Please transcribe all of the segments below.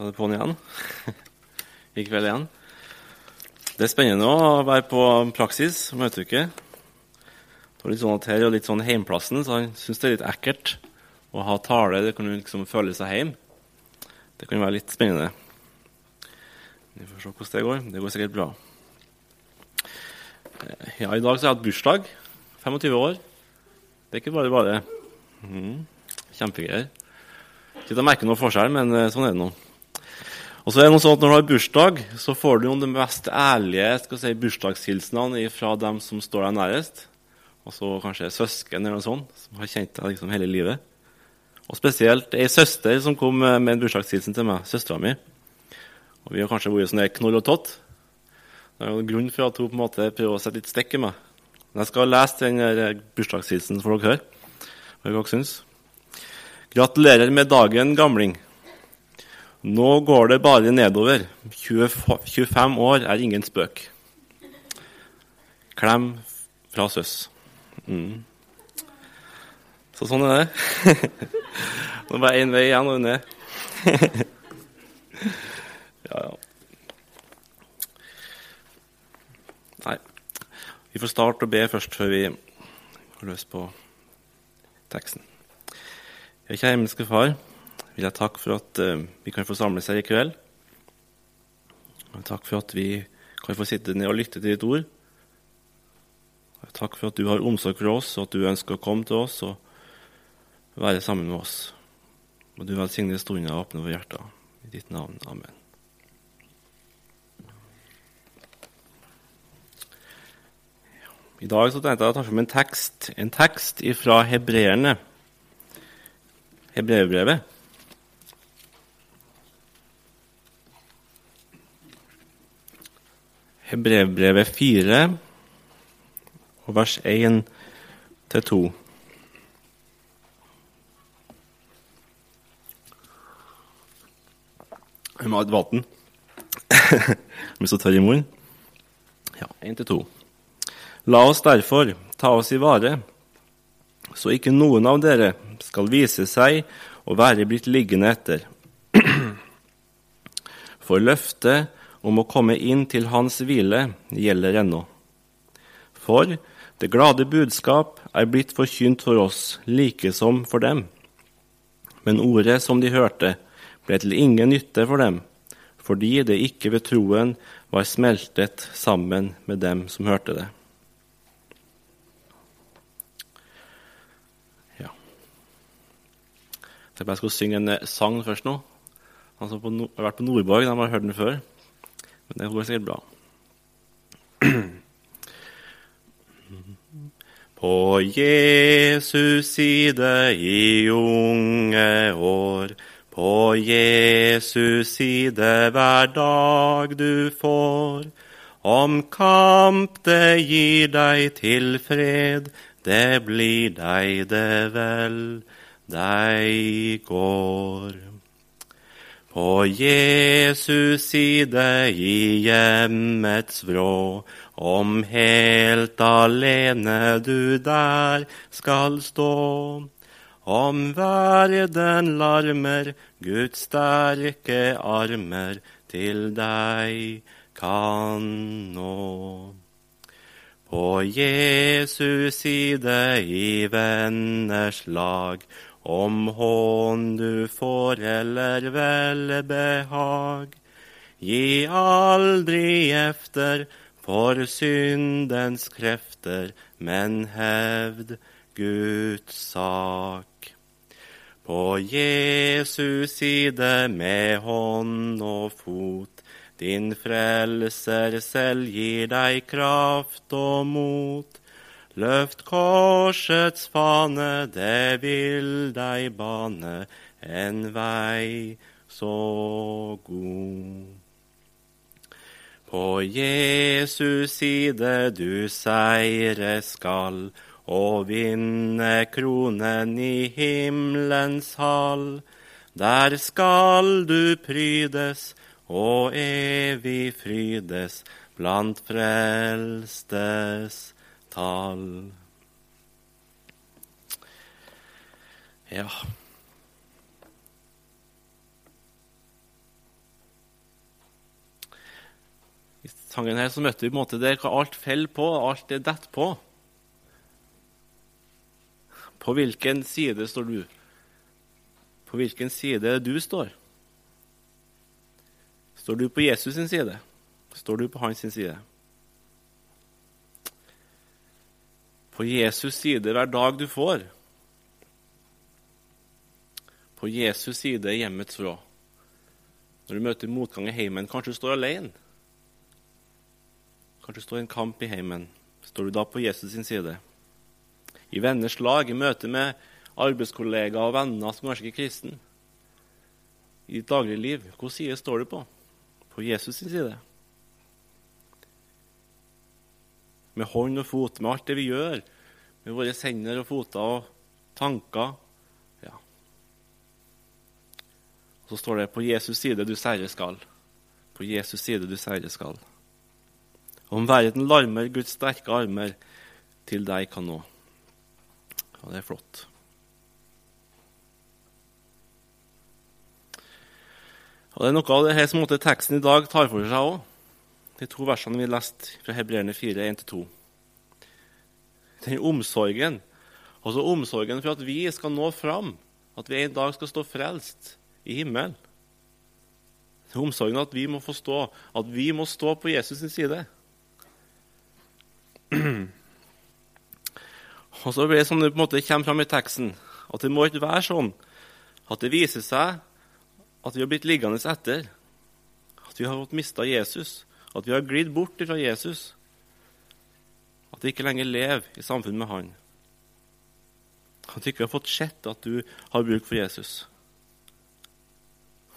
Da er det på'n igjen. I kveld igjen. Det er spennende å være på praksis møteuke. Det er litt sånn at her er litt sånn heimplassen, så han syns det er litt ekkelt å ha tale. Det kan jo liksom føle seg hjem. Det kan være litt spennende. Vi får se hvordan det går. Det går sikkert bra. Ja, I dag så har jeg hatt bursdag. 25 år. Det er ikke bare bare. Mm. Kjempegreier. Ikke til å merke noe forskjell, men eh, sånn er det nå. Og så er det noe sånn at Når du har bursdag, så får du jo de mest ærlige skal si, bursdagshilsenene fra dem som står deg nærest. Og så kanskje søsken eller noe sånt, som har kjent deg liksom hele livet. Og spesielt ei søster som kom med en bursdagshilsen til meg, søstera mi. Og vi har kanskje vært sånn knoll og tott. Det er jo grunn for at hun på en måte prøver å sette litt stikk i meg. Men jeg skal lese den bursdagshilsen for dere her. Hva dere syns. Gratulerer med dagen, gamling. Nå går det bare nedover. 25 år er ingen spøk. Klem fra søs. Mm. Så sånn er det. Nå er det bare én vei igjen og ned. ja, ja. Nei. Vi får starte å be først, før vi går løs på teksten. Jeg kjære himmelske Far, vil jeg takke for at uh, vi kan få samles her i kveld. Og takk for at vi kan få sitte ned og lytte til ditt ord. Og takk for at du har omsorg for oss, og at du ønsker å komme til oss og være sammen med oss. Og du velsigne stunden og åpne våre hjerter. I ditt navn. Amen. I dag så tenkte jeg å ta fram en tekst, en tekst fra hebreerne. Hebreerbrevet. Hebreerbrevet 4 og vers 1-2. Jeg må ha et vann. Jeg blir så tørr i munnen. Ja, 1 til 2. La oss derfor ta oss i vare, så ikke noen av dere skal vise seg å være blitt liggende etter. For løftet om å komme inn til Hans hvile gjelder ennå. For det glade budskap er blitt forkynt for oss, like som for dem. Men ordet som de hørte, ble til ingen nytte for dem, fordi det ikke ved troen var smeltet sammen med dem som hørte det. Ja. Jeg skal synge en sang først nå. Han som har vært på Nordborg, de har hørt den før. Men det går sikkert bra. På Jesus side i unge år, på Jesus side hver dag du får. Om kamp det gir deg til fred, det blir deg det vel, deg går. På Jesus side i hjemmets vrå, om helt alene du der skal stå. Om verden larmer, Guds sterke armer til deg kan nå. På Jesus side i venners lag, om hån du får eller velbehag. Gi aldri efter for syndens krefter, men hevd Guds sak. På Jesus side med hånd og fot, din frelser selv gir deg kraft og mot. Løft korsets fane, det vil deg bane en vei så god. På Jesus side du seire skal, og vinne kronen i himmelens hall. Der skal du prydes og evig frydes blant frelstes Tal. Ja. I sangen her så møtte vi på en måte der hva alt faller på, alt er detter på. På hvilken side står du? På hvilken side du står? Står du på Jesus sin side? Står du på hans sin side? På Jesus side hver dag du får. På Jesus side hjemmets vrå. Når du møter motgang i heimen, kanskje du står alene. Kanskje du står i en kamp i heimen. Står du da på Jesus sin side? I venners lag, i møte med arbeidskollegaer og venner som kanskje ikke er kristne. I ditt dagligliv, hvilken side står du på? På Jesus sin side. Med hånd og fot, med alt det vi gjør, med våre hender og foter og tanker. Ja. Og så står det 'På Jesus side du seire skal'. På Jesus side du seire skal. Om verden larmer Guds sterke armer til deg kan nå. Og det er flott. Og Det er noe av det her som teksten i dag tar for seg òg. De to versene vi leste fra Hebreerne 4, 1-2. Den omsorgen, altså omsorgen for at vi skal nå fram, at vi en dag skal stå frelst i himmelen. Den omsorgen at vi må forstå at vi må stå på Jesus' sin side. Og så blir det sånn det på en måte kommer fram i teksten, at det må ikke være sånn at det viser seg at vi har blitt liggende etter, at vi har fått mista Jesus, at vi har glidd bort fra Jesus, at vi ikke lenger lever i samfunn med Han, at vi ikke har fått sett at du har bruk for Jesus.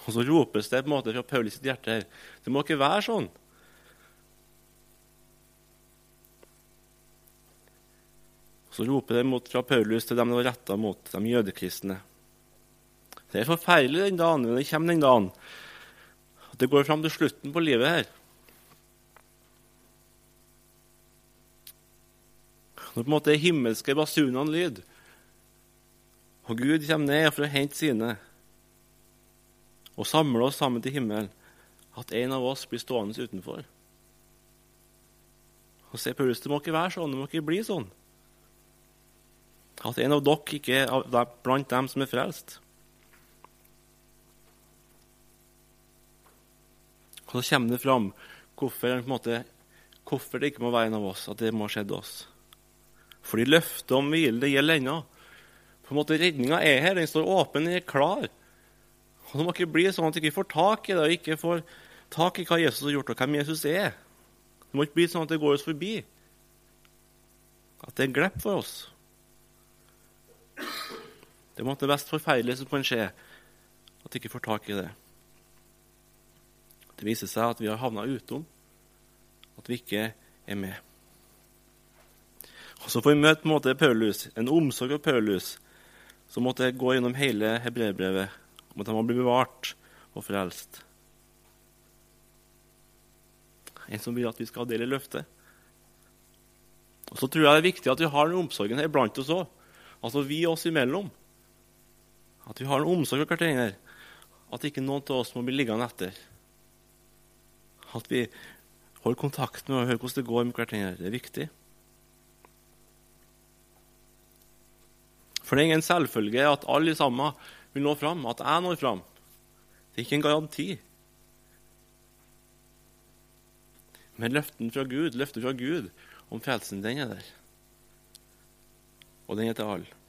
Og så ropes det på en måte fra Paulus sitt hjerte her. Det må ikke være sånn. Så roper det fra Paulus til dem det var retta mot, de jødekristne. Det er forferdelig den dagen, men det kommer den dagen at det går fram til slutten på livet her. Når på en måte himmelske basunene lyd, og Gud kommer ned for å hente sine og samle oss sammen til himmelen, at en av oss blir stående utenfor. Og se, Paulus, Det må ikke være sånn, det må ikke bli sånn. At en av dere ikke er blant dem som er frelst. Og Så kommer det fram hvorfor, måte, hvorfor, det ikke må være en av oss, at det må ha skjedd oss. Fordi løftet om hvile det gjelder ennå. På en måte Redninga er her, den står åpen, den er klar. Og Det må ikke bli sånn at du ikke får tak i det, og ikke får tak i hva Jesus har gjort, og hvem Jesus er. Det må ikke bli sånn at det går oss forbi. At det er en glipp for oss. Det måtte det mest forferdelige som kan skje, at du ikke får tak i det. Det viser seg at vi har havna utom, at vi ikke er med. Og Så får vi møte måte Paulus, en omsorg av Paulus, som måtte gå gjennom hele hebreerbrevet, om at han må bli bevart og frelst. En som vil at vi skal dele løftet. Og Så tror jeg det er viktig at vi har den omsorgen her blant oss òg, altså vi oss imellom. At vi har en omsorg for hverandre. At ikke noen av oss må bli liggende etter. At vi holder kontakt med og hører hvordan det går med hverandre. Det er viktig. For det er ingen selvfølge at alle sammen vil nå fram, at jeg når fram. Det er ikke en garanti. Men løften fra Gud, løftet fra Gud om frelsen, den er der. Og den er til alle.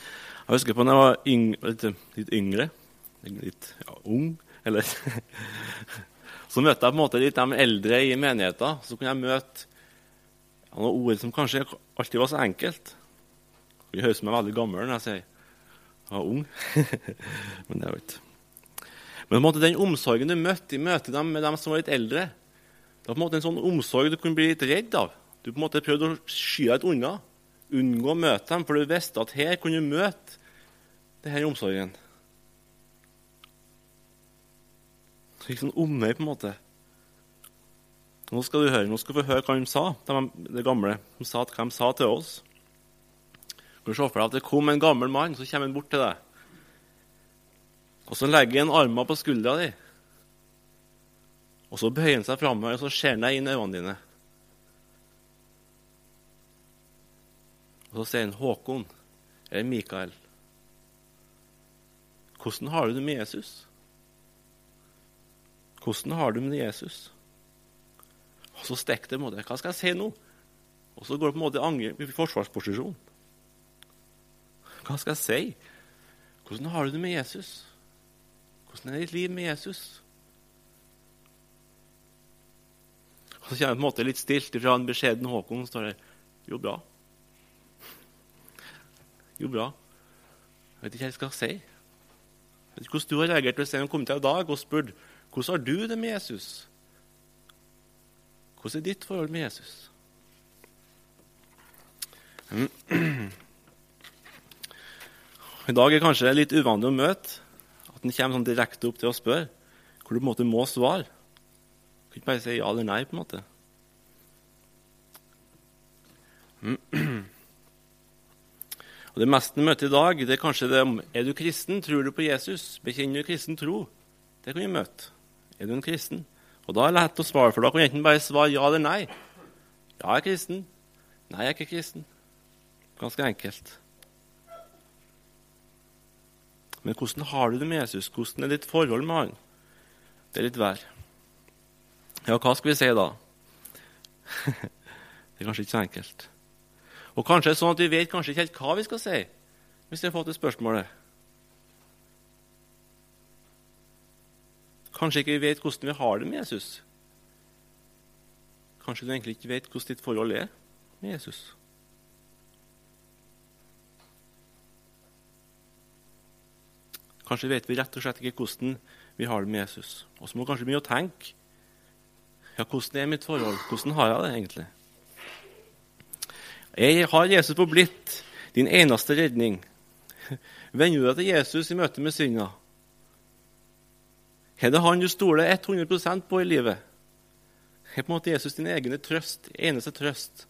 Jeg husker på da jeg var yngre, litt, yngre, litt ja, ung eller Så møtte jeg på en måte litt de eldre i menigheten. Så kunne jeg møte ja, noen ord som kanskje alltid var så enkelt. Det høres ut som jeg er veldig gammel når jeg sier jeg var ung. Men det er jo ikke Men på en måte den omsorgen du møtte i møte med dem som var litt eldre, det var på en måte en sånn omsorg du kunne bli litt redd av. Du på en måte prøvde å sky deg litt unna. Unngå å møte dem, for du visste at her kunne du møte denne omsorgen. Så gikk sånn omvei, på en måte. Nå skal du høre, nå skal vi høre hva de sa, de gamle. De sa hva de sa til oss. Du se for deg at det kom en gammel mann, så kommer han bort til deg. Og så legger han armen på skuldra di. Og så bøyer han seg framover, og så ser han deg inn i øynene dine. Og så sier han Håkon eller Mikael. Hvordan har du det med Jesus? Hvordan har du det med Jesus? Og så stikker det mot deg. Hva skal jeg si nå? Og så går det på en måte i forsvarsposisjon. Hva skal jeg si? Hvordan har du det med Jesus? Hvordan er ditt liv med Jesus? Og Så kommer jeg på en måte litt stilt fra en beskjeden Håkon. står der Jo, bra. Jo, bra. Jeg vet ikke hva jeg skal si. Jeg vet ikke hvordan du har reagert hvis en kom til deg i dag og spurte hvordan har du det med Jesus. Hvordan er ditt forhold med Jesus? I dag er det kanskje litt uvanlig å møte at en kommer sånn direkte opp til å spørre, hvor du på en måte må svare. Du kan ikke bare si ja eller nei. på en måte. Og Det meste vi møter i dag, det er kanskje det om er du kristen, tror du på Jesus, bekjenner du kristen tro. Det kan vi møte. Er du en kristen? Og Da er det lett å svare, for da kan du enten bare svare ja eller nei. Ja, jeg er kristen. Nei, jeg er ikke kristen. Ganske enkelt. Men hvordan har du det med Jesus? Hvordan er ditt forhold med han? Det er litt vær. Ja, hva skal vi si da? det er kanskje ikke så enkelt. Og kanskje er det sånn at vi vet kanskje ikke helt hva vi skal si hvis vi har fått det spørsmålet. Kanskje ikke vi vet hvordan vi har det med Jesus. Kanskje du egentlig ikke vet hvordan ditt forhold er med Jesus. Kanskje vet vi rett og slett ikke hvordan vi har det med Jesus. Og så må kanskje begynne å tenke. Ja, hvordan er mitt forhold? Hvordan har jeg det egentlig? Jeg har Jesus forblitt din eneste redning. Vender du deg til Jesus i møte med synda? Er det han du stoler 100% på i livet? Er på en måte Jesus din egen trøst, eneste trøst?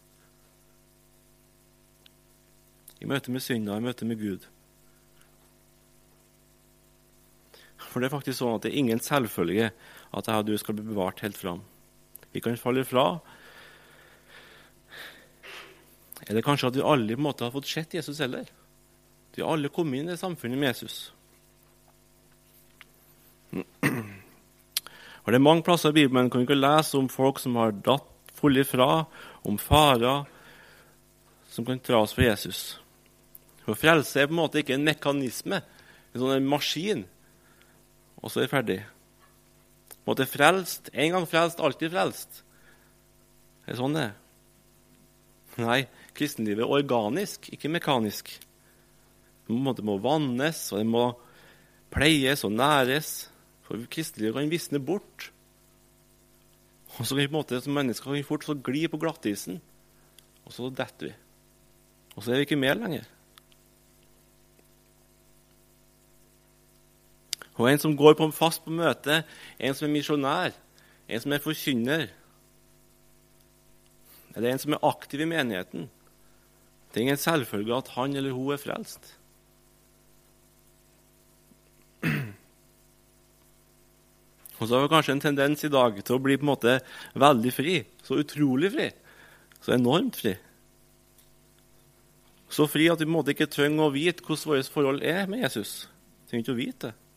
I møte med synda, i møte med Gud. For det er faktisk sånn at det er ingen selvfølge at jeg og du skal bli bevart helt fram. Vi kan falle fra. Er det kanskje at vi alle på en måte har fått sett Jesus heller? Vi har alle kommet inn i samfunnet med Jesus. Og Det er mange plasser i Bibelen kan vi ikke lese om folk som har datt fulle ifra, om farer som kan dras for Jesus. For Frelse er på en måte ikke en mekanisme, en sånn maskin og så er vi ferdig. Måte frelst. En gang frelst, alltid frelst. Er det sånn det er? Nei, kristenlivet er organisk, ikke mekanisk. Det må vannes, og det må pleies og næres. For kristenlivet kan visne bort. Og så kan vi på en måte som mennesker kan vi fort så gli på glattisen, og så detter vi. Og så er vi ikke med lenger. Og en som går på, fast på møte, en som er misjonær, en som er forkynner. Eller en som er aktiv i menigheten. Det er ingen selvfølge at han eller hun er frelst. Og så har vi kanskje en tendens i dag til å bli på en måte veldig fri. Så utrolig fri. Så enormt fri. Så fri at vi på en måte ikke trenger å vite hvordan vårt forhold er med Jesus. Vi trenger ikke å vite det.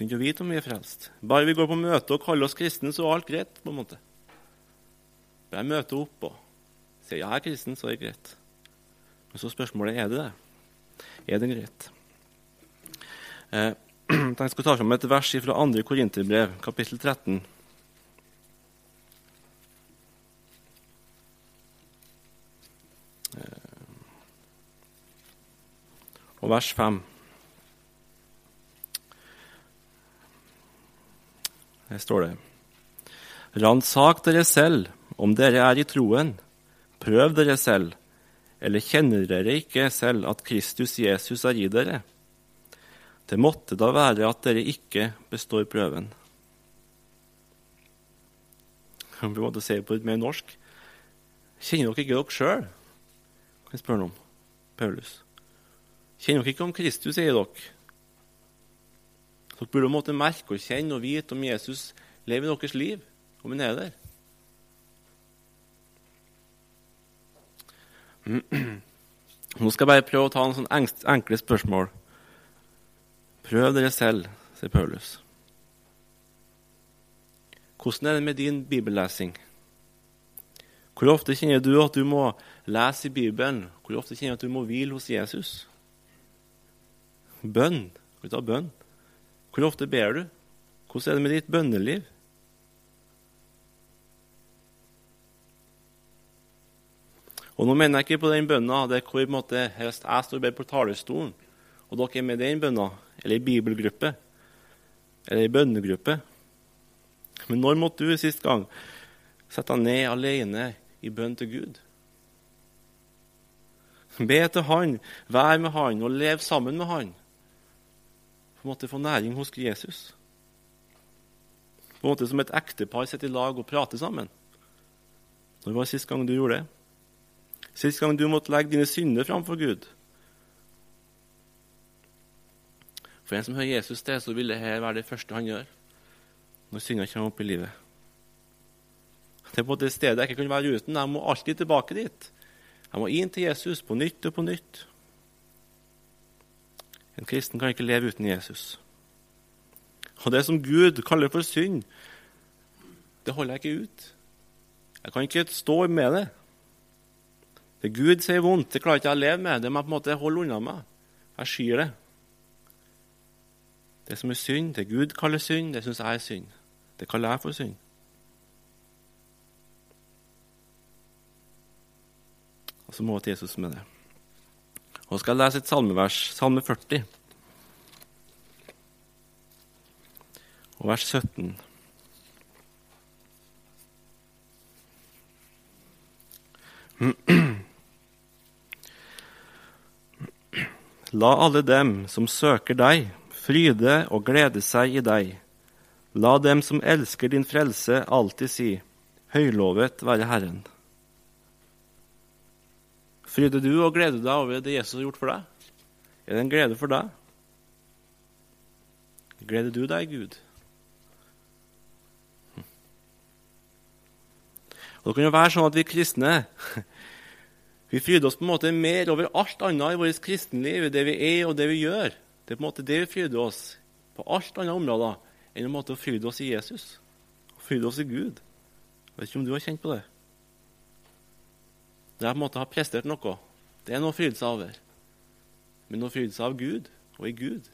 Trenger ikke å vite om vi er frelst. Bare vi går på møte og kaller oss kristne, så er alt greit. på en måte. Bare møter opp og sier jeg er kristen, så er det greit. Men så spørsmålet er det det. Er det greit? Eh, jeg skal ta fram et vers fra 2. Korinterbrev, kapittel 13. Eh, og vers 5. Her står det Ransak dere selv om dere er i troen. Prøv dere selv. Eller kjenner dere ikke selv at Kristus Jesus er i dere? Det måtte da være at dere ikke består prøven. Vi måtte se på litt mer norsk. Kjenner dere ikke dere sjøl? Kan jeg spørre noe om. Paulus. Kjenner dere ikke om Kristus, sier dere. Dere burde måtte merke og kjenne og vite om Jesus lever i deres liv, om han er der. Nå skal jeg bare prøve å ta noen sånne enkle spørsmål. Prøv dere selv, sier Paulus. Hvordan er det med din bibellesing? Hvor ofte kjenner du at du må lese i Bibelen? Hvor ofte kjenner du at du må hvile hos Jesus? Bønn. Skal vi ta bønn? Hvor ofte ber du? Hvordan er det med ditt bønneliv? Og Nå mener jeg ikke på den bønna der hvor måte, jeg står og ber på talerstolen, og dere er med i den bønna, eller i bibelgruppe, eller i bønnegruppe. Men når måtte du sist gang sette deg ned alene i bønn til Gud? Be til Han, vær med Han og lev sammen med Han. På en måte få næring hos Jesus. På en måte som et ektepar sitter i lag og prater sammen. Når var sist gang du gjorde det? Sist gang du måtte legge dine synder framfor Gud? For en som hører Jesus til, så vil det her være det første han gjør når synder kommer opp i livet. Det er på det stedet jeg ikke kan være uten. Jeg må alltid tilbake dit. Jeg må inn til Jesus på nytt og på nytt. En kristen kan ikke leve uten Jesus. Og det som Gud kaller for synd, det holder jeg ikke ut. Jeg kan ikke stå med det. Det Gud sier vondt, det klarer ikke jeg å leve med. Det må jeg på en måte holde unna meg. Jeg skyr det. Det som er synd, det Gud kaller synd, det syns jeg er synd. Det kaller jeg for synd. Og så må jeg til Jesus med det. Og skal lese et salmevers, salme 40, og vers 17. La alle dem som søker deg, fryde og glede seg i deg. La dem som elsker din frelse, alltid si, høylovet være Herren. Fryder du og gleder deg over det Jesus har gjort for deg? Er det en glede for deg? Gleder du deg, Gud? Og Det kan jo være sånn at vi kristne vi fryder oss på en måte mer over alt annet i vårt kristenliv, det vi er og det vi gjør. Det er på en måte det vi fryder oss på alt andre områder enn en måte å fryde oss i Jesus. Å fryde oss i Gud. Jeg vet ikke om du har kjent på det. Det jeg på en måte har prestert noe. Det er noe å fryde seg over. Men å fryde seg av Gud og i Gud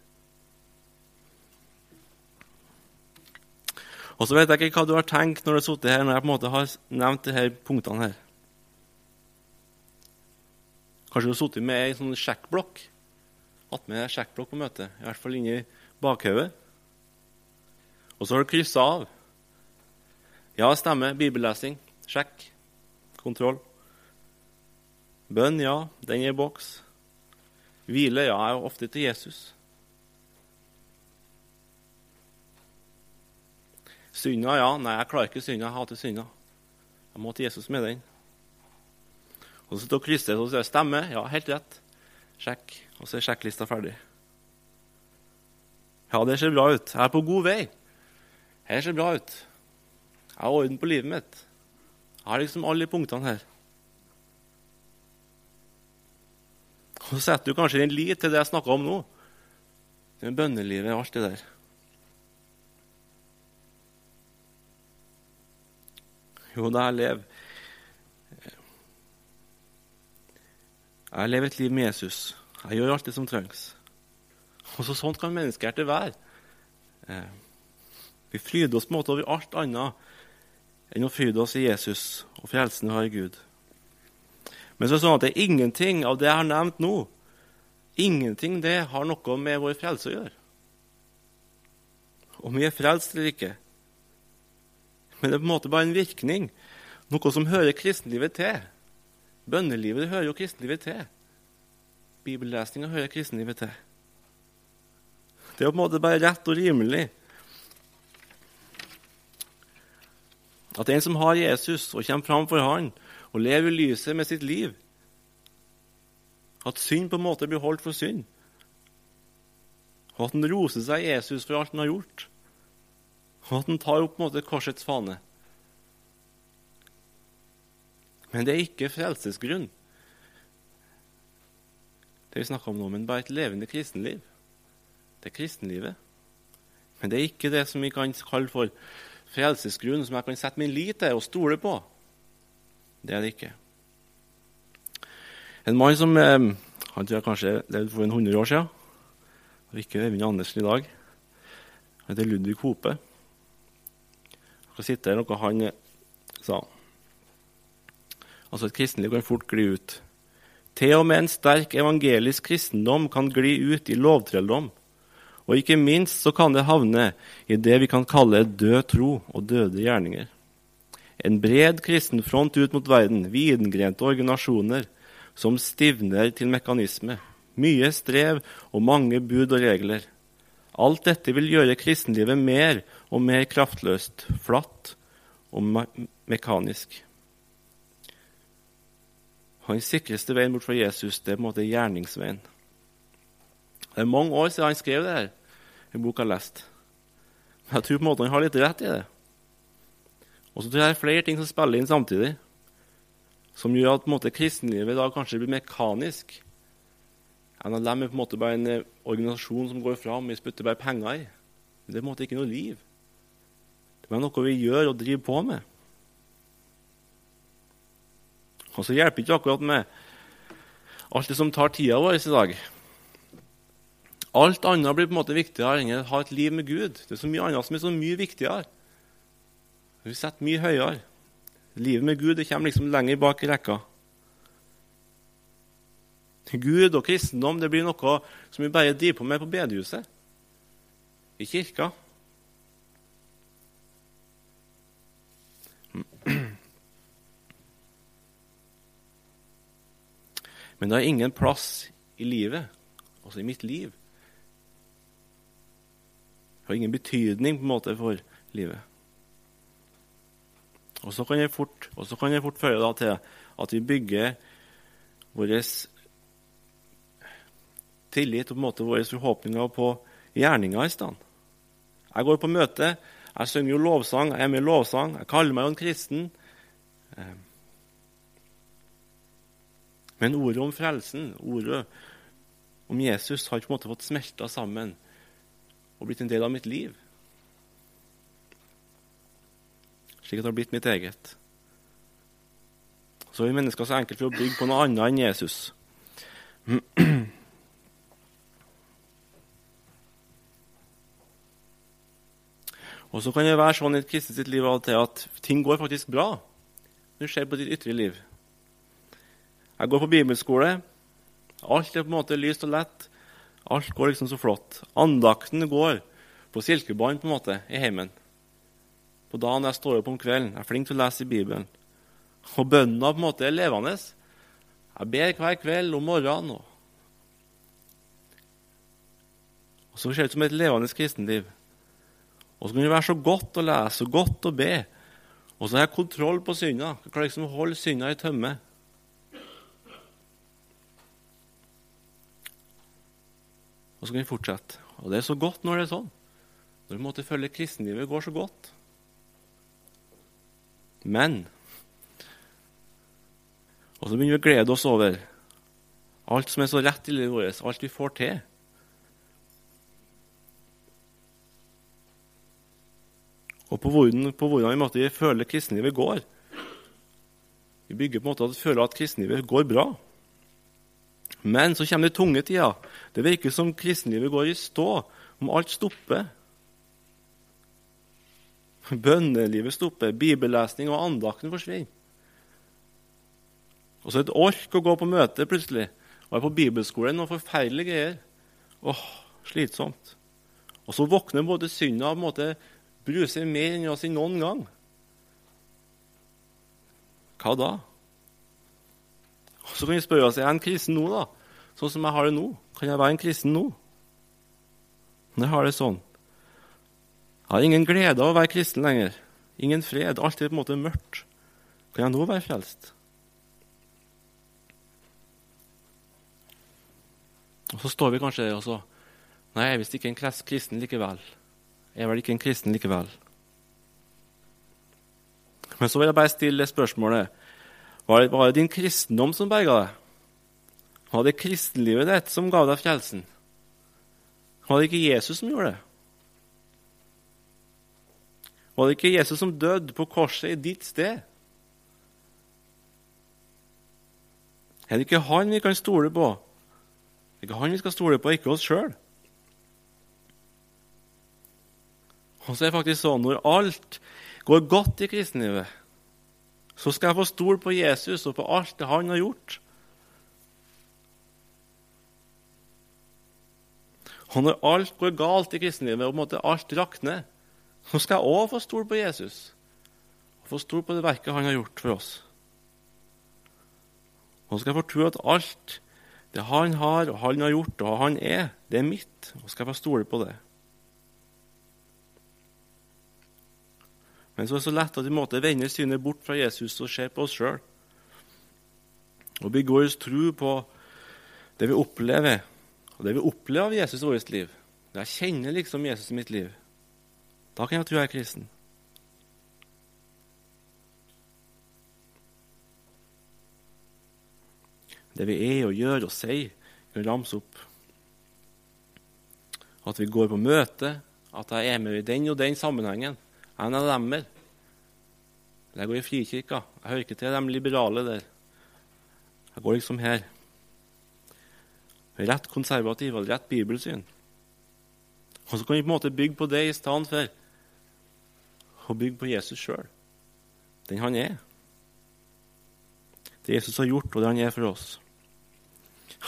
Og så vet jeg ikke hva du har tenkt når du har sittet her når jeg på en måte har nevnt disse punktene her. Kanskje du har sittet med ei sånn sjekkblokk? Hatt med sjekkblokk på møtet, i hvert fall inni bakhodet. Og så har du kryssa av. Ja, stemmer. Bibellesing. Sjekk. Kontroll. Bønn, ja. Den er i boks. Hvile, ja. Jeg er ofte til Jesus. Synda, ja. Nei, jeg klarer ikke synda. Jeg hater synda. Jeg må til Jesus med den. Og så står krysset og sier stemme. Ja, helt rett. Sjekk. Og så er sjekklista ferdig. Ja, det ser bra ut. Jeg er på god vei. Det ser bra ut. Jeg har orden på livet mitt. Jeg har liksom alle punktene her. Så setter du kanskje din lit til det jeg snakka om nå. Det med bønnelivet og alt det der. Jo, da jeg lever Jeg lever et liv med Jesus. Jeg gjør alt det som trengs. Og så Sånn kan menneskehjertet være. Eh, vi fryder oss på en måte over alt annet enn å fryde oss i Jesus og frelsen vi har i Gud. Men så er det sånn at det er ingenting av det jeg har nevnt nå, ingenting det har noe med vår frelse å gjøre. Om vi er frelst eller ikke. Men det er på en måte bare en virkning. Noe som hører kristenlivet til. Bønnelivet hører jo kristenlivet til. Bibellesninga hører kristenlivet til. Det er på en måte bare rett og rimelig at en som har Jesus og kommer fram for han og lever i lyset med sitt liv At synd på en måte blir holdt for synd. Og at han roser seg Jesus for alt han har gjort. Og at han tar opp på en måte korsets fane. Men det er ikke frelsesgrunn, det vi snakker om nå, men bare et levende kristenliv. Det er kristenlivet. Men det er ikke det som vi kan kalle for frelsesgrunn, som jeg kan sette min lit til og stole på. Det er det ikke. En mann som eh, han tror jeg kanskje levde for en 100 år siden, og ikke Øyvind Andersen i dag. Han heter Ludvig Hope. Jeg skal sitte her noe han eh, sa. Altså Et kristenliv kan fort gli ut. Til og med en sterk evangelisk kristendom kan gli ut i lovtrelldom. Og ikke minst så kan det havne i det vi kan kalle død tro og døde gjerninger. En bred kristen front ut mot verden, videngrente organisasjoner som stivner til mekanisme. Mye strev og mange bud og regler. Alt dette vil gjøre kristenlivet mer og mer kraftløst, flatt og me mekanisk. Hans sikreste veien bort fra Jesus det er på en måte gjerningsveien. Det er mange år siden han skrev det her, en bok jeg har lest. Men jeg tror på en måte han har litt rett i det. Og så tror jeg det er flere ting som spiller inn samtidig, som gjør at på en måte, kristenlivet da kanskje blir mekanisk. NLM er på en måte bare en eh, organisasjon som går fram, vi spytter bare penger i. Det er på en måte ikke noe liv. Det er noe vi gjør og driver på med. Og så hjelper ikke akkurat med alt det som tar tida vår i dag. Alt annet blir på en måte viktigere enn å ha et liv med Gud. Det er så mye annet som er så mye viktigere. Vi setter mye høyere. Livet med Gud det kommer liksom lenger bak i rekka. Gud og kristendom det blir noe som vi bare driver på med på bedehuset, i kirka. Men det har ingen plass i livet, altså i mitt liv. Det har ingen betydning på en måte for livet. Og så kan det fort, fort føre til at vi bygger vår tillit og på en måte våre forhåpninger på gjerninga i stedet. Jeg går på møte, jeg synger jo lovsang, jeg er med i lovsang, jeg kaller meg jo en kristen. Eh, men ordet om frelsen, ordet om Jesus, har på en måte fått smelta sammen og blitt en del av mitt liv. Slik at det har blitt mitt eget. Så er vi mennesker så enkelt for å bygge på noe annet enn Jesus. Og så kan det være sånn i et kristent sitt liv av og til at ting går faktisk bra. Det skjer på ditt ytre liv. Jeg går på bibelskole. Alt er på en måte lyst og lett. Alt går liksom så flott. Andakten går på silkebånd på en måte i heimen. På dagen jeg står opp om kvelden. Jeg er flink til å lese i Bibelen. Og bønna på en måte er levende. Jeg ber hver kveld om morgenen. Og, og så ser det ut som et levende kristenliv. Og så kan det være så godt å lese og godt å be. Og så har jeg kontroll på synda. Jeg klarer liksom holde synda i tømme. Og så kan vi fortsette. Og det er så godt når det er sånn. Når vi måtte følge kristenlivet går så godt. Men Og så begynner vi å glede oss over alt som er så rett i livet vårt, alt vi får til. Og på hvordan, på hvordan vi måtte føle kristenlivet går. Vi bygger på en måte at vi føler at kristenlivet går bra. Men så kommer det tunge tider. Det virker som kristenlivet går i stå, om alt stopper. Bønnelivet stopper, bibellesning og andakten forsvinner. Og så et ork å gå på møte plutselig. Og er på bibelskolen noen forferdelige greier. Åh, slitsomt. Og så våkner både synda og måte bruser mer enn oss i noen gang. Hva da? Og Så kan vi spørre oss er jeg en kristen nå, da? Sånn som jeg har det nå. Kan jeg være en kristen nå? Når jeg har det sånn. Jeg har ingen glede av å være kristen lenger. Ingen fred. Alt er på en måte mørkt. Kan jeg nå være frelst? Og så står vi kanskje der og så Nei, jeg er visst ikke en kristen likevel. Jeg er vel ikke en kristen likevel. Men så vil jeg bare stille spørsmålet var det, bare din kristendom som berga deg? Var det kristenlivet ditt som ga deg frelsen? Var det ikke Jesus som gjorde det? Var det ikke Jesus som døde på korset i ditt sted? Er det ikke han vi kan stole på? Det er ikke han vi skal stole på, ikke oss sjøl. Og så er det faktisk sånn når alt går godt i kristenlivet, så skal jeg få stole på Jesus og på alt det han har gjort. Og når alt går galt i kristenlivet, og på en måte alt rakner, så skal jeg òg få stole på Jesus og få stole på det verket han har gjort for oss. Og så skal jeg få tro at alt det han har, og han har gjort, og han er, det er mitt. Og skal jeg få stole på det. Men så er det så lett at vi måtte vende synet bort fra Jesus og se på oss sjøl. Og bygge vår tro på det vi opplever, og det vi opplever av Jesus i vårt liv. Jeg kjenner liksom Jesus i mitt liv. Da kan jeg tro jeg er kristen. Det vi er og gjør og sier, kan ramse opp. At vi går på møte, at jeg er med i den og den sammenhengen. Jeg er en. Jeg går i Frikirka. Jeg hører ikke til de liberale der. Jeg går liksom her. Rett konservativ og rett bibelsyn. Og så kan vi på en måte bygge på det i stedet for å bygge på Jesus sjøl, den han er. Det Jesus har gjort, og det han er for oss.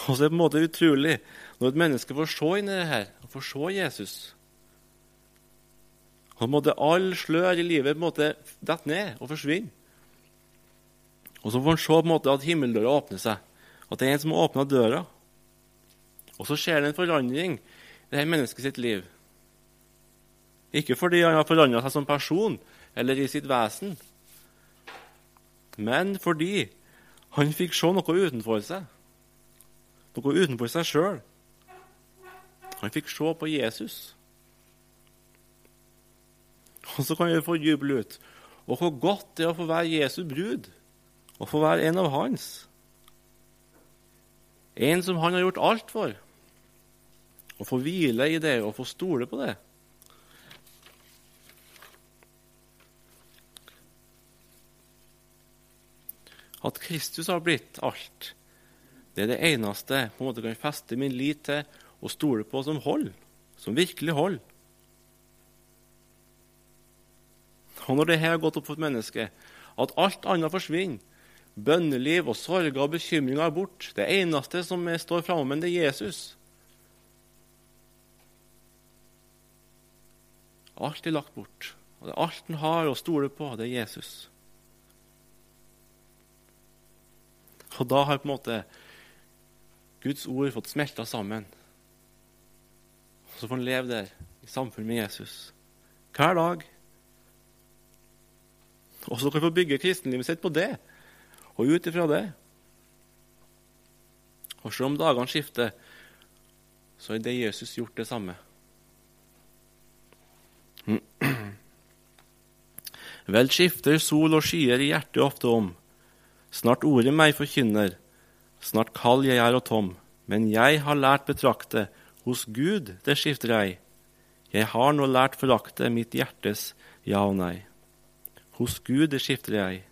Og så er det på en måte utrolig når et menneske får se inn i det her, og får se Jesus. Og på en måte all slør i livet på en måte detter ned og forsvinner. Og så får han se på en måte at himmeldøra åpner seg, at det er en som har åpna døra. Og så skjer det en forandring i dette mennesket sitt liv. Ikke fordi han har forandra seg som person eller i sitt vesen, men fordi han fikk se noe utenfor seg. Noe utenfor seg sjøl. Han fikk se på Jesus. Og så kan vi få juble ut. Og hvor godt det er å få være Jesu brud, og få være en av hans. En som han har gjort alt for. Å få hvile i det og få stole på det. At Kristus har blitt alt, det er det eneste på en måte kan feste min lit til og stole på som holder, som virkelig holder. Og når det her har gått opp for et menneske, at alt annet forsvinner, bønneliv og sorger og bekymringer er bort, det eneste som står framme, det er Jesus. Alt er lagt bort. Og det er alt han har å stole på, det er Jesus. Og da har på en måte Guds ord fått smelta sammen. Og så får han leve der i samfunn med Jesus hver dag. Og så kan han få bygge kristenlivet sitt på det, og ut ifra det. Og selv om dagene skifter, så har det Jesus gjort det samme. Vel skifter sol og skyer i hjertet ofte om. Snart ordet meg forkynner, snart kald jeg er og tom. Men jeg har lært betrakte, hos Gud det skifter jeg. Jeg har nå lært forakte mitt hjertes ja og nei. Hos Gud det skifter jeg.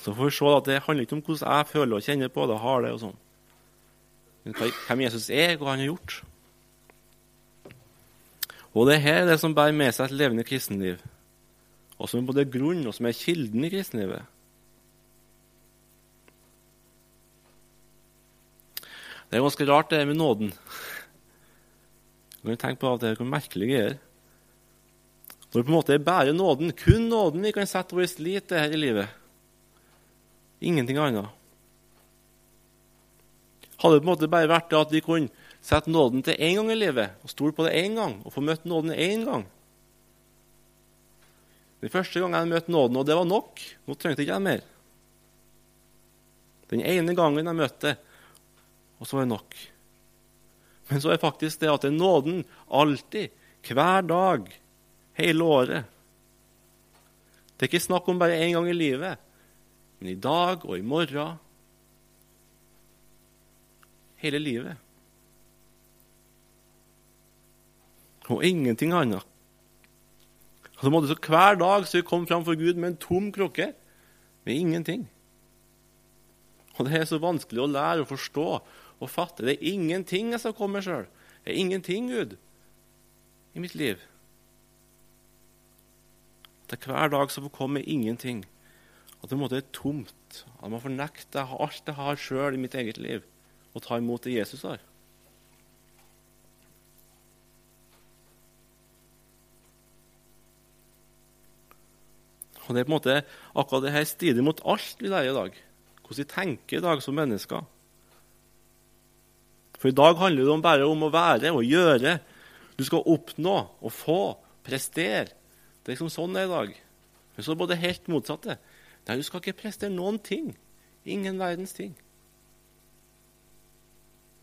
Så får vi se at det handler ikke om hvordan jeg føler og kjenner på det, har det og sånn. Men hvem Jesus er, hva han har gjort. Og det her er det som bærer med seg et levende kristenliv, og som er både grunn og som er kilden i kristenlivet. Det er ganske rart, det med nåden. Du kan tenke på at det er merkelig greier. Når det på en måte er bare nåden, kun nåden, vi kan sette vår lit til her i livet. Ingenting annet. Hadde det på en måte bare vært det at vi kunne sette nåden til én gang i livet, og stole på det én gang, og få møtt nåden én gang Den første gangen jeg møtte nåden, og det var nok. Nå trengte jeg ikke mer. Den ene gangen jeg møtte det, og så er det nok. Men så er faktisk det at det er nåden alltid, hver dag, hele året. Det er ikke snakk om bare én gang i livet, men i dag og i morgen. Hele livet. Og ingenting annet. Og så måtte så Hver dag så vi kom fram for Gud med en tom krukke, med ingenting. Og Det er så vanskelig å lære å forstå og fatte. Det er ingenting jeg skal komme sjøl. Det er ingenting, Gud, i mitt liv. Det er hver dag som får komme med ingenting. At det måte er tomt. At man får nekte alt jeg har sjøl i mitt eget liv, og ta imot det Jesus har. Og det er på en måte akkurat det her strider mot alt vi lærer i dag. Hvordan vi tenker i dag som mennesker. For i dag handler det bare om å være og gjøre. Du skal oppnå og få, prestere. Det er liksom sånn det er i dag. Men så er det helt motsatte. Nei, du skal ikke prestere noen ting. Ingen verdens ting.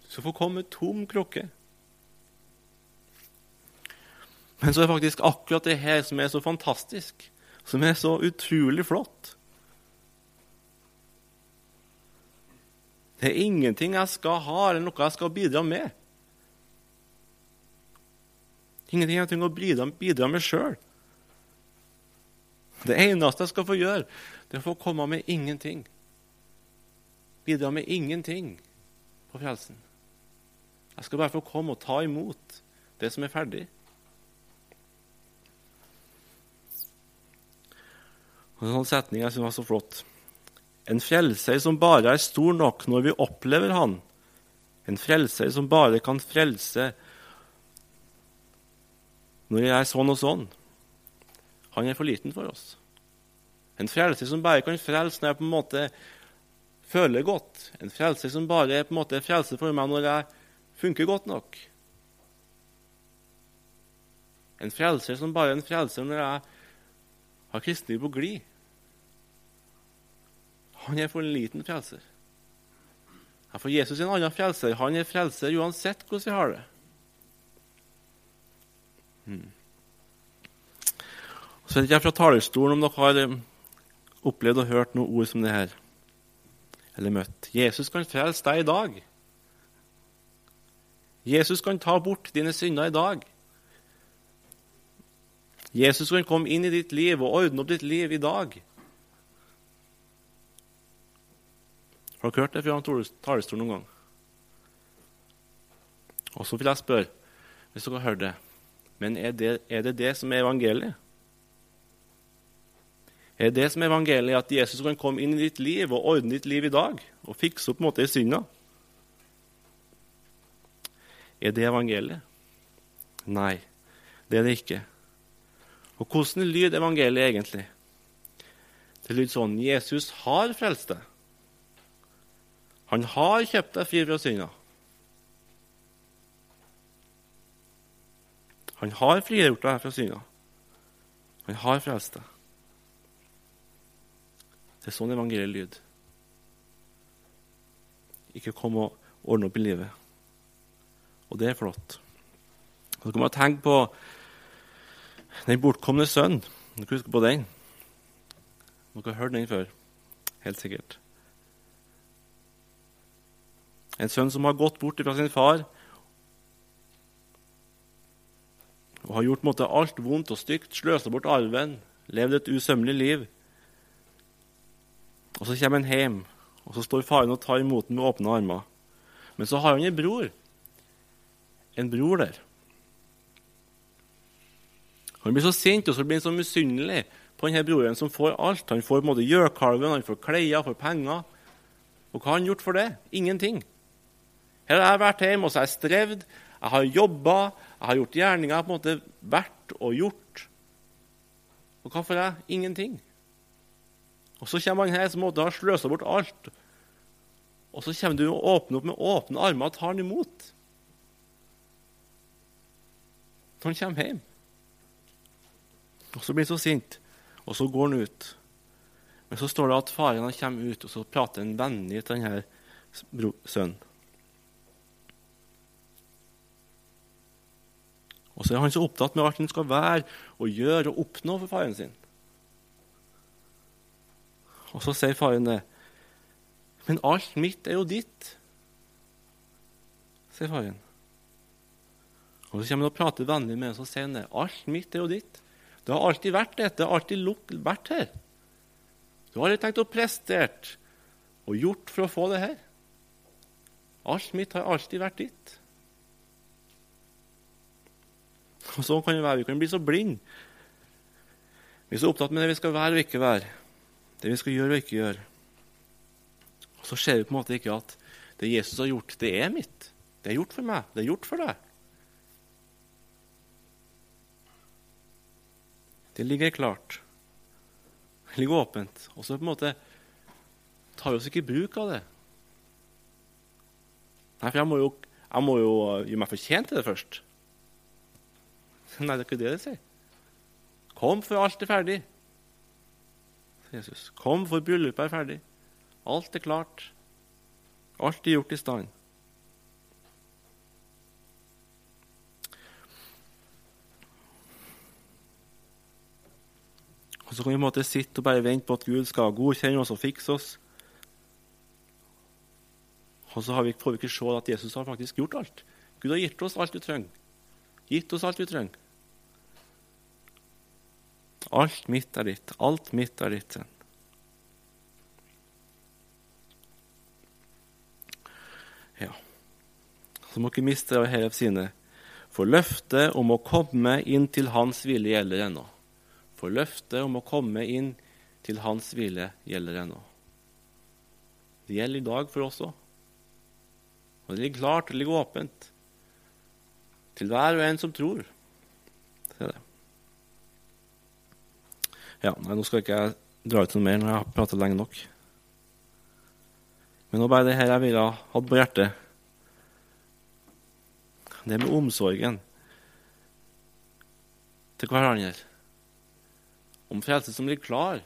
Du skal få komme tom krukke. Men så er det faktisk akkurat det her som er så fantastisk som er så utrolig flott. Det er ingenting jeg skal ha, eller noe jeg skal bidra med. Ingenting jeg trenger å bidra, bidra med sjøl. Det eneste jeg skal få gjøre, det er å få komme med ingenting. Bidra med ingenting på frelsen. Jeg skal bare få komme og ta imot det som er ferdig. Og En sånn setning jeg synes var så flott. En frelser som bare er stor nok når vi opplever Han. En frelser som bare kan frelse når jeg er sånn og sånn. Han er for liten for oss. En frelser som bare kan frelse når jeg på en måte føler godt. En frelser som bare er på en måte frelse for meg når jeg funker godt nok. En frelser som bare er en frelser når jeg har kristne på glid. Han er for en liten frelser. Ja, for Jesus er en annen frelser. Han er frelser uansett hvordan vi har det. Hmm. Så vet jeg fra talerstolen om dere har eh, opplevd og hørt noen ord som det her. Eller møtt. Jesus kan frelse deg i dag. Jesus kan ta bort dine synder i dag. Jesus kan komme inn i ditt liv og ordne opp ditt liv i dag. Har dere hørt det fra talerstolen noen gang? Og så vil jeg spørre, hvis dere har hørt det Men er det, er det det som er evangeliet? Er det det som er evangeliet, at Jesus kan komme inn i ditt liv og ordne ditt liv i dag? Og fikse opp på en måte i synda? Er det evangeliet? Nei, det er det ikke. Og hvordan lyder evangeliet egentlig? Det lyder sånn Jesus har frelst deg. Han har kjøpt deg fri fra synda. Han har frigjort deg fra synda. Han har frelst deg. Det er sånn evangeliet lyder. Ikke kom og ordne opp i livet. Og det er flott. Så kan man tenke på den bortkomne sønnen. Dere husker på den? Dere har hørt den før. Helt sikkert. En sønn som har gått bort fra sin far og har gjort måte, alt vondt og stygt, sløsa bort arven, levd et usømmelig liv. Og Så kommer han hjem, og så står faren og tar imot ham med åpne armer. Men så har han en bror. En bror der. Han blir så sint og så blir han så misunnelig på denne broren som får alt. Han får på en måte gjøkalven, han får klær, får penger. Og hva har han gjort for det? Ingenting. Her har jeg vært hjemme og så har jeg strevd, jeg har jobba, jeg har gjort gjerninger på en måte vært og gjort. Og hva får jeg? Ingenting. Og så kommer han her som måtte sløsa bort alt. Og så kommer du og åpner opp med åpne armer og tar han imot. Når han kommer hjem. Og så blir han så sint, og så går han ut. Men så står det at faren kommer ut, og så prater han vennlig til denne sønnen. Og så er han så opptatt med alt han skal være og gjøre og oppnå for faren sin. Og så sier faren det. Men alt mitt er jo ditt, sier faren. Og Så kommer han og prater vennlig med oss og sier han det. Alt mitt er jo ditt. Det har alltid vært dette. Det har alltid vært her. Du har aldri tenkt å prestere og gjort for å få det her. Alt mitt har alltid vært ditt. Og Sånn kan det være. Vi kan bli så blinde. Vi er så opptatt med det vi skal være og ikke være, det vi skal gjøre og ikke gjøre. Og Så ser vi på en måte ikke at det Jesus har gjort, det er mitt. Det er gjort for meg. Det er gjort for deg. Det ligger klart. Det ligger åpent. Og så på en måte tar vi oss ikke bruk av det. Nei, for jeg må jo, jeg må jo gjøre meg fortjent til det først. Nei, det er ikke det det sier. Kom, for alt er ferdig. Jesus. Kom, for bryllupet er ferdig. Alt er klart. Alt er gjort i stand. Og Så kan vi måtte sitte og bare vente på at Gud skal godkjenne oss og fikse oss. Og så vi, får vi ikke se at Jesus har faktisk gjort alt. Gud har gitt oss alt vi trenger. Gitt oss alt vi trenger. Alt mitt er ditt. Alt mitt er ditt. Ja. Så må ikke miste av hele sine. For løftet om å komme inn til Hans hvile gjelder ennå. For løftet om å komme inn til Hans hvile gjelder ennå. Det gjelder i dag for oss òg. Og det ligger klart, det ligger åpent. Til hver og en som tror. Se det. Ja, nei, Nå skal ikke jeg dra ut noe mer når jeg har pratet lenge nok. Men nå bare det her jeg ville hatt på hjertet. Det med omsorgen til hverandre. Om frelse som ligger klar,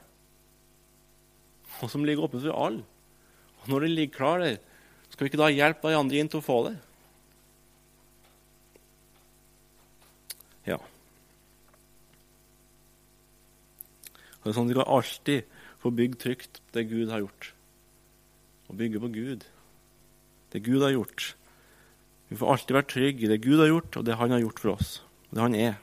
og som ligger åpen for alle. Og når den ligger klar der, skal vi ikke da hjelpe hverandre inn til å få det? Ja. Det er sånn Vi alltid få bygge trygt det Gud har gjort. Å bygge på Gud. Det Gud har gjort. Vi får alltid være trygge i det Gud har gjort, og det Han har gjort for oss. Det Han er.